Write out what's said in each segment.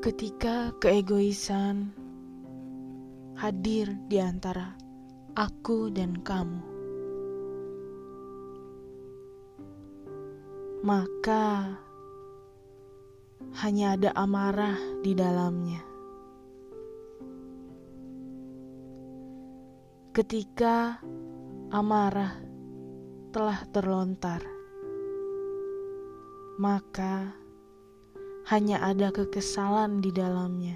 Ketika keegoisan hadir di antara aku dan kamu, maka hanya ada amarah di dalamnya. Ketika amarah telah terlontar, maka hanya ada kekesalan di dalamnya.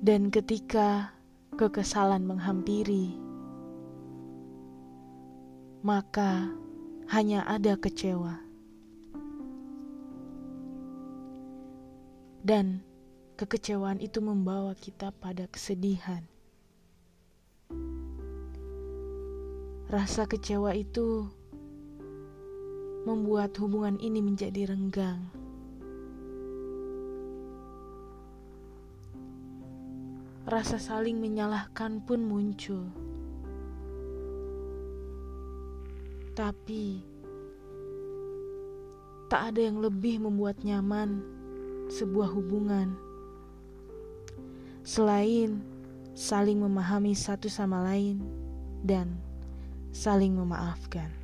Dan ketika kekesalan menghampiri, maka hanya ada kecewa. Dan kekecewaan itu membawa kita pada kesedihan. Rasa kecewa itu membuat hubungan ini menjadi renggang. Rasa saling menyalahkan pun muncul, tapi tak ada yang lebih membuat nyaman sebuah hubungan selain saling memahami satu sama lain dan saling memaafkan.